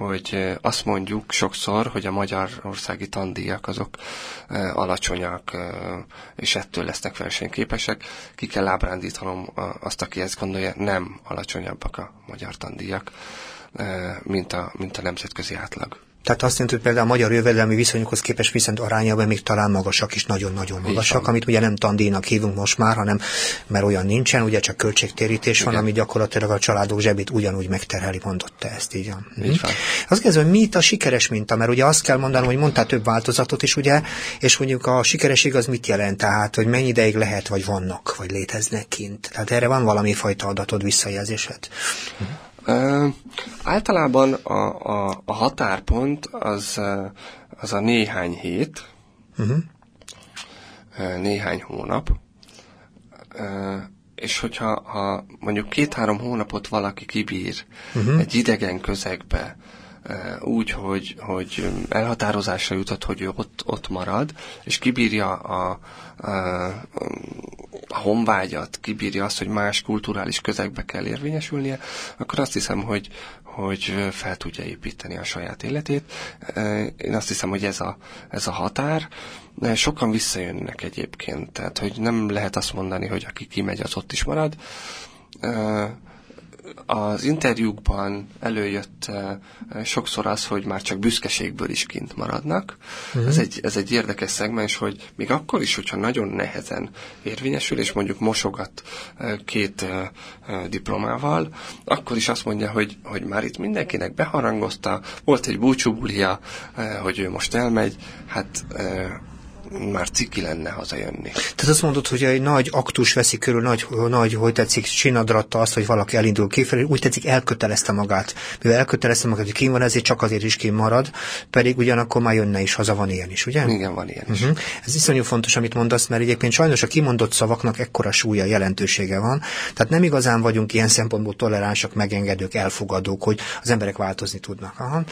hogy azt mondjuk sokszor, hogy a magyarországi tandíjak azok alacsonyak, és ettől lesznek versenyképesek. Ki kell ábrándítanom azt, aki ezt gondolja, nem alacsonyabbak a magyar tandíjak, mint a, mint a nemzetközi átlag. Tehát azt jelenti, hogy például a magyar jövedelmi viszonyokhoz képest viszont arányában még talán magasak is, nagyon-nagyon magasak, amit ugye nem tandíjnak hívunk most már, hanem mert olyan nincsen, ugye csak költségtérítés Igen. van, ami gyakorlatilag a családok zsebét ugyanúgy megterheli, mondott te ezt, így. Így van. Azt kérdezem, hogy mi itt a sikeres minta, mert ugye azt kell mondanom, hogy mondtál több változatot is, ugye, és mondjuk a sikeresség az mit jelent, tehát, hogy mennyi ideig lehet, vagy vannak, vagy léteznek kint. Tehát erre van valami fajta adatod, visszajelzésed. Általában a, a, a határpont az, az a néhány hét, uh-huh. néhány hónap, és hogyha ha mondjuk két-három hónapot valaki kibír uh-huh. egy idegen közegbe, úgy, hogy, hogy elhatározásra jutott, hogy ő ott, ott marad, és kibírja a, a, a honvágyat, kibírja azt, hogy más kulturális közegbe kell érvényesülnie, akkor azt hiszem, hogy, hogy fel tudja építeni a saját életét. Én azt hiszem, hogy ez a, ez a határ. Sokan visszajönnek egyébként, tehát hogy nem lehet azt mondani, hogy aki kimegy, az ott is marad az interjúkban előjött uh, sokszor az, hogy már csak büszkeségből is kint maradnak. Uh-huh. Ez, egy, ez egy érdekes szegmens, hogy még akkor is, hogyha nagyon nehezen érvényesül, és mondjuk mosogat uh, két uh, diplomával, akkor is azt mondja, hogy, hogy már itt mindenkinek beharangozta, volt egy búcsúbulia, hogy ő most elmegy, hát már ciki lenne hazajönni. Tehát azt mondod, hogy egy nagy aktus veszi körül, nagy, nagy hogy tetszik, csinadratta azt, hogy valaki elindul kifelé, úgy tetszik, elkötelezte magát. Mivel elkötelezte magát, hogy kim van, ezért csak azért is kim marad, pedig ugyanakkor már jönne is, haza van ilyen is, ugye? Igen, van ilyen is. Uh-huh. Ez iszonyú fontos, amit mondasz, mert egyébként sajnos a kimondott szavaknak ekkora súlya, jelentősége van. Tehát nem igazán vagyunk ilyen szempontból toleránsak, megengedők, elfogadók, hogy az emberek változni tudnak. Aha.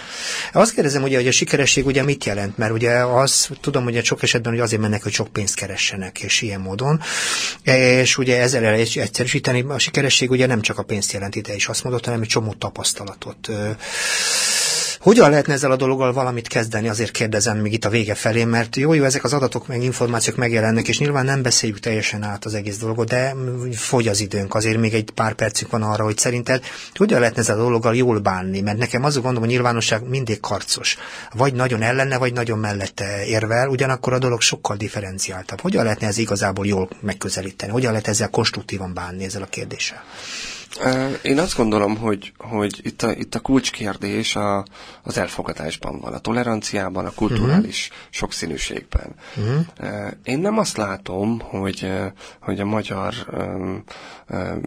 Azt kérdezem, ugye, hogy a sikeresség ugye mit jelent, mert ugye az, tudom, hogy sok esetben hogy azért mennek, hogy sok pénzt keressenek, és ilyen módon. És ugye ezzel el egyszerűsíteni, a sikeresség ugye nem csak a pénzt jelenti, de is azt mondott, hanem egy csomó tapasztalatot hogyan lehetne ezzel a dologgal valamit kezdeni, azért kérdezem még itt a vége felé, mert jó, jó, ezek az adatok meg információk megjelennek, és nyilván nem beszéljük teljesen át az egész dolgot, de fogy az időnk, azért még egy pár percünk van arra, hogy szerinted hogyan lehetne ezzel a dologgal jól bánni, mert nekem az gondolom, hogy nyilvánosság mindig karcos. Vagy nagyon ellene, vagy nagyon mellette érvel, ugyanakkor a dolog sokkal differenciáltabb. Hogyan lehetne ez igazából jól megközelíteni? Hogyan lehet ezzel konstruktívan bánni ezzel a kérdéssel? Én azt gondolom, hogy, hogy itt, a, itt a kulcskérdés a, az elfogadásban van, a toleranciában, a kulturális uh-huh. sokszínűségben. Uh-huh. Én nem azt látom, hogy, hogy a magyar um, um,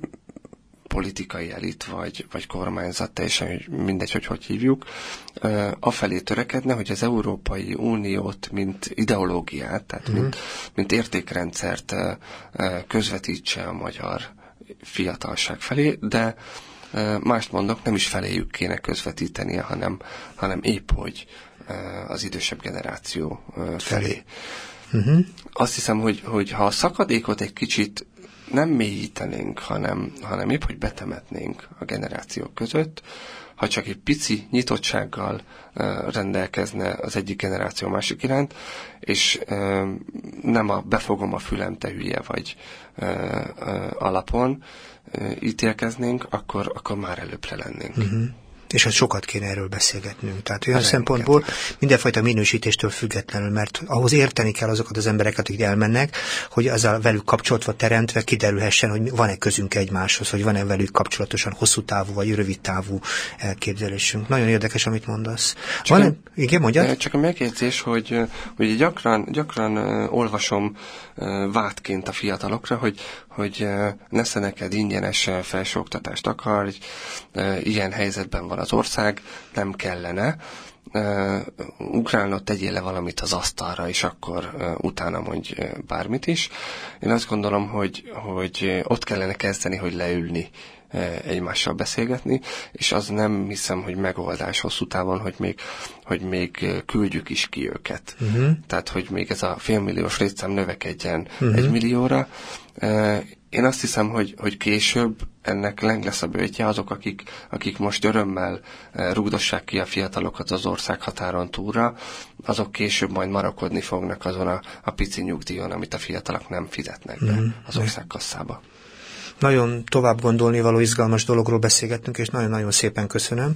politikai elit, vagy, vagy kormányzat, teljesen mindegy, hogy hogy hívjuk, afelé törekedne, hogy az Európai Uniót, mint ideológiát, tehát mm. mint, mint értékrendszert közvetítse a magyar fiatalság felé, de mást mondok, nem is feléjük kéne közvetítenie, hanem, hanem épp hogy az idősebb generáció felé. Uh-huh. Azt hiszem, hogy, hogy ha a szakadékot egy kicsit nem mélyítenénk, hanem, hanem épp, hogy betemetnénk a generációk között, ha csak egy pici nyitottsággal rendelkezne az egyik generáció másik iránt, és nem a befogom a fülem, te hülye vagy alapon ítélkeznénk, akkor, akkor már előbbre lennénk. Uh-huh és hát sokat kéne erről beszélgetnünk. Tehát olyan szempontból mindenfajta minősítéstől függetlenül, mert ahhoz érteni kell azokat az embereket, akik elmennek, hogy a velük kapcsolatva teremtve kiderülhessen, hogy van-e közünk egymáshoz, hogy van-e velük kapcsolatosan hosszú távú vagy rövid távú elképzelésünk. Nagyon érdekes, amit mondasz. Csak van, a, igen, mondjad? Csak a megjegyzés, hogy, hogy gyakran, gyakran olvasom vádként a fiatalokra, hogy, hogy nesze neked ingyenes felsőoktatást hogy ilyen helyzetben van az ország, nem kellene. Ugrálnod tegyél le valamit az asztalra, és akkor utána mondj bármit is. Én azt gondolom, hogy, hogy ott kellene kezdeni, hogy leülni egymással beszélgetni, és az nem hiszem, hogy megoldás hosszú távon, hogy még, hogy még küldjük is ki őket. Uh-huh. Tehát, hogy még ez a félmilliós létszám növekedjen uh-huh. egy millióra. Én azt hiszem, hogy, hogy később ennek leng lesz a bőtje azok, akik, akik most örömmel rúgdossák ki a fiatalokat az ország határon túlra, azok később majd marakodni fognak azon a, a pici nyugdíjon, amit a fiatalok nem fizetnek be mm. az ország kasszába. Nagyon tovább gondolni való izgalmas dologról beszélgettünk, és nagyon-nagyon szépen köszönöm.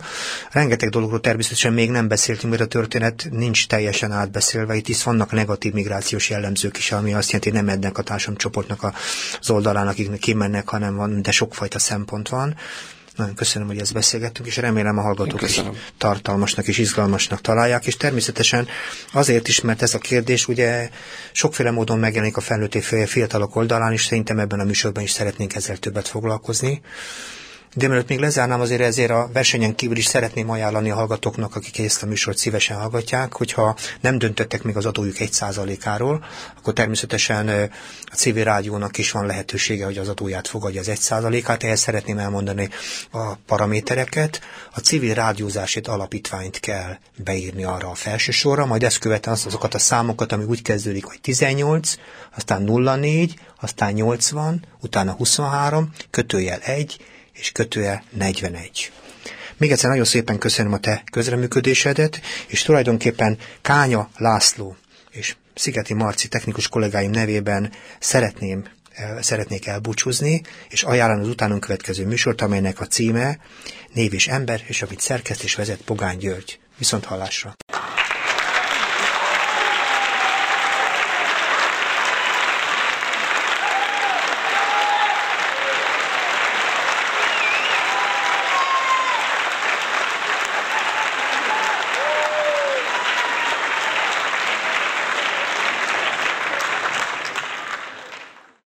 Rengeteg dologról természetesen még nem beszéltünk, mert a történet nincs teljesen átbeszélve. Itt is vannak negatív migrációs jellemzők is, ami azt jelenti, hogy nem ennek a társadalomcsoportnak az oldalán, akiknek kimennek, hanem van, de sokfajta szempont van. Nagyon köszönöm, hogy ezt beszélgettünk, és remélem a hallgatók is tartalmasnak és izgalmasnak találják, és természetesen azért is, mert ez a kérdés ugye sokféle módon megjelenik a felnőtt fiatalok oldalán, és szerintem ebben a műsorban is szeretnénk ezzel többet foglalkozni. De mielőtt még lezárnám, azért ezért a versenyen kívül is szeretném ajánlani a hallgatóknak, akik ezt a műsort szívesen hallgatják, hogyha nem döntöttek még az adójuk egy százalékáról, akkor természetesen a CV rádiónak is van lehetősége, hogy az adóját fogadja az egy százalékát. Ehhez szeretném elmondani a paramétereket. A civil rádiózásét alapítványt kell beírni arra a felső sorra, majd ezt követően azokat a számokat, ami úgy kezdődik, hogy 18, aztán 04, aztán 80, utána 23, kötőjel 1, és kötője 41. Még egyszer nagyon szépen köszönöm a te közreműködésedet, és tulajdonképpen Kánya László és Szigeti Marci technikus kollégáim nevében szeretném szeretnék elbúcsúzni, és ajánlani az utánunk következő műsort, amelynek a címe Név és ember, és amit szerkeszt és vezet Pogány György. Viszont hallásra!